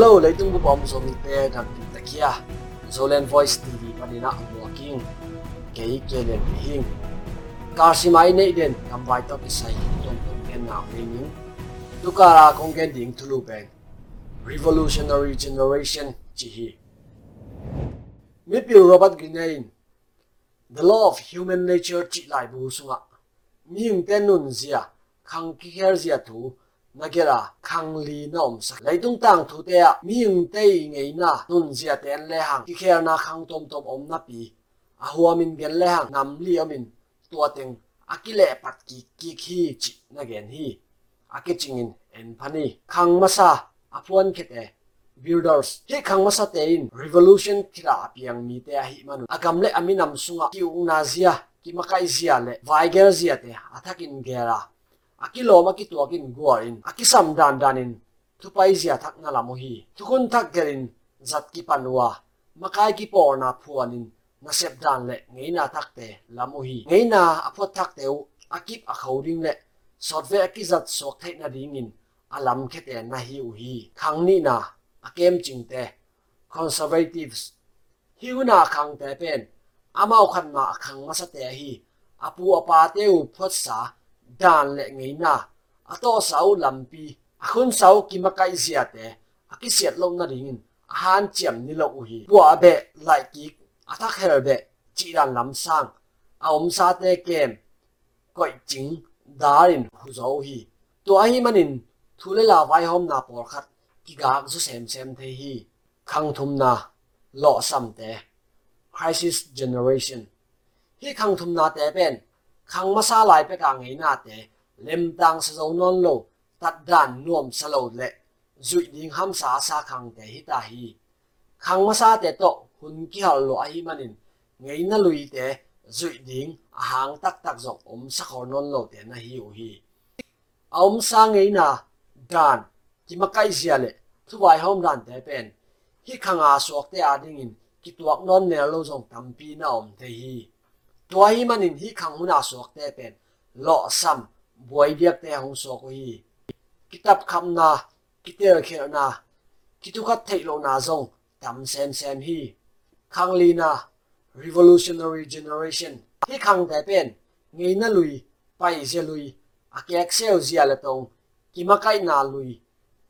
Hello, leitung bu so mi te dam pi takia. Zolen Voice TV panina walking. Kei kelen hing. Kasi mai nei den kam vai to kisai tom tom ken na ringing. Tukara kong ken ding tulu bang. Revolutionary generation chi hi. Mipi Robert Greene The law of human nature chi lai bu sunga. Ming ten nun zia khang ki her zia tu nagera Kang li nom sa. Lai tung tang thu te a ming te ngei na, nun zia ten le hang. Ki kher na khang tom tom om na pi. A huwa min gen le hang, nam li amin tua teng akile pat ki ki khi chi na gen hi. Akechingin en phani khang masa apuan khete builders hi khang masa te in. Revolution kira Piang mi te hi manu. Agam le aminam sunga. Ki ung na zia, ki makai zia le. Vaiger zia te athakin gera akilo ma ki tuakin guarin akisam dan danin tupai zia thak na lamu hi tukun thak gerin zat ki panwa makai ki por na phuanin na sep dan le ngei na thak te lamu hi ngei na apot thak teu akip a khawding le sotve aki zat sok thai na dingin alam khete na hi u hi khangni na akem chingte conservatives hiuna khang te pen amau khan ma khang ma sa te hi apu apa teu phot sa dan le ngei na. Ato sau lampi akhun sau ki makai zia te akisiat lo na ringin han chiam ni lo u hi. Bua be, lai ki athak her be, chi dan lam sang. A om sa te kem, koi ching darin hu zo hi. To a hi manin thule la vai hom na por khat, ki gak su sem sem the hi. Khang thum na, lo sam te. Crisis generation. Hi khang thum na te ben ขังมาซาลายไปกางไงนาเตเล่มตังสะจงนอนโลตัดด่านน่วมสโลดเละจุยดิงห้ำสาสาขังเต่ฮิตาฮีขังมาซาเตโตหุนกิฮัลโลอาหิมันินไงนาลุยเตจุยดิงหางตักตักจกอมสะขอนอลโลเตนะฮิวฮีอมซางไงนาด่านที่มาใกล้เซียเละทุกวัยหอมด่านเต่เป็นฮิขังอาสวกเตอาดิงินกิตวกนอนเนลโลจงตัมปีนาอมเตฮี ตัวฮีมันหินฮีขังหุนสวกเตเป็นเลาะซ้ำบวยเดียกเตหงสวกฮีกิตับคำนากิเตอร์เคลยนากิตุขัดเทโลนาซงตำเซนเซนฮีขังลีนา revolutionary generation ที่ขังแต่เป็นเงนั่นลุยไปเซลุยอาเกกเซลเซียเลตงกิมาไกนาลุย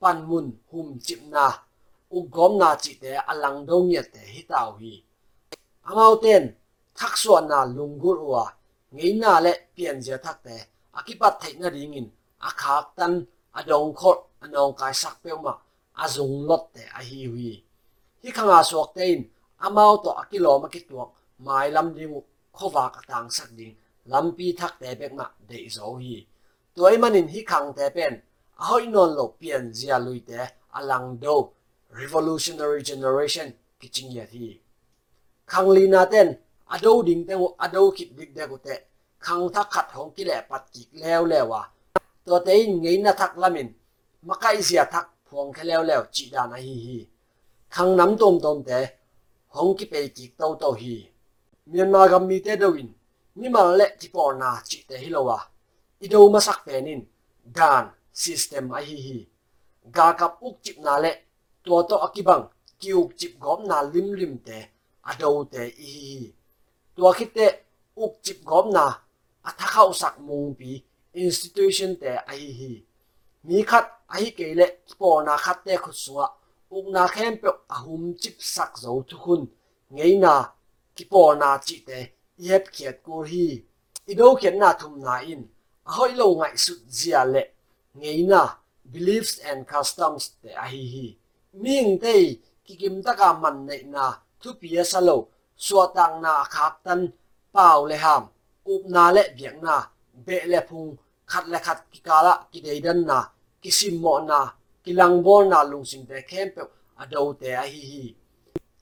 ปันมุนหุมจิบนาอุกอมนาจิเตอลังดงเยเตฮิตาวีอามาเตน thắc suan na lungur ua nghĩ na le pian je thak te akipat thei na ringin akhak tan adong khot anong kai bèo pe ma azung lot te a hi hui hi khanga suak te in amau to akilo ma ki tuak mai lam ding khowa ka tang sak ding lampi thắc te bek ma để dấu hi toy manin hi khang te bèn a hoi non lo pian zia lui te alang do revolutionary generation kiching yet hi khang อดูดิ่งแต่ว่าอดูคิดดิ่งแต่ก็แต่ขังทักขัดของกิเลสปัดจิกแล้วแล้ววะตัวเต็งไงนะทักละมินมาใกล้เสียทักพวงแค่แล้วแล้วจีดานะฮีฮีขังน้ำต้มต้มแต่ของกิเปจิกเต้าเต้าฮีเมียนมากำมีเตดวินนี่มาเละจิปอนาจิเต่ฮิโลวะอีดูมาสักแป็นนินดานซิสเต็มไอฮีฮีกากับอุกจิบนาเละตัวโตอักิบังกิวจิบกอมนาลิมลิมแต่อดูแต่อีฮี tua khit te uk chip gom na athakau sak mung pi institution te a hi hi mi khat a hi ke le por na khat te khu suwa uk na khem pe ahum chip sak zo thu khun ngei na ki por na chi te yep khiat ko hi ido khian na thum na in a hoi lo ngai su zia le ngei na beliefs and customs te a hi hi ming te ki kim ta ka man nei na thu pia sa lo suwa tang na khak tan pau le ham up na le biak na be le phung khat le khat ki kala ki dei dan na ki sim mo na ki lang bor na lung sing te khem pe a do te a hi hi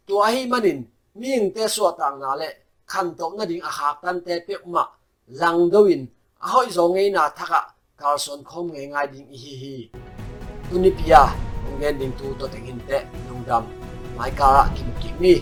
to a hi manin ming te suwa tang na le khan to na ding a hak tan te pe ma lang doin a hoi zo ngei na thaka Carlson khom nge ngai ding hi hi tunipia ngen ding tu to tengin te nungdam mai kara kim kim ni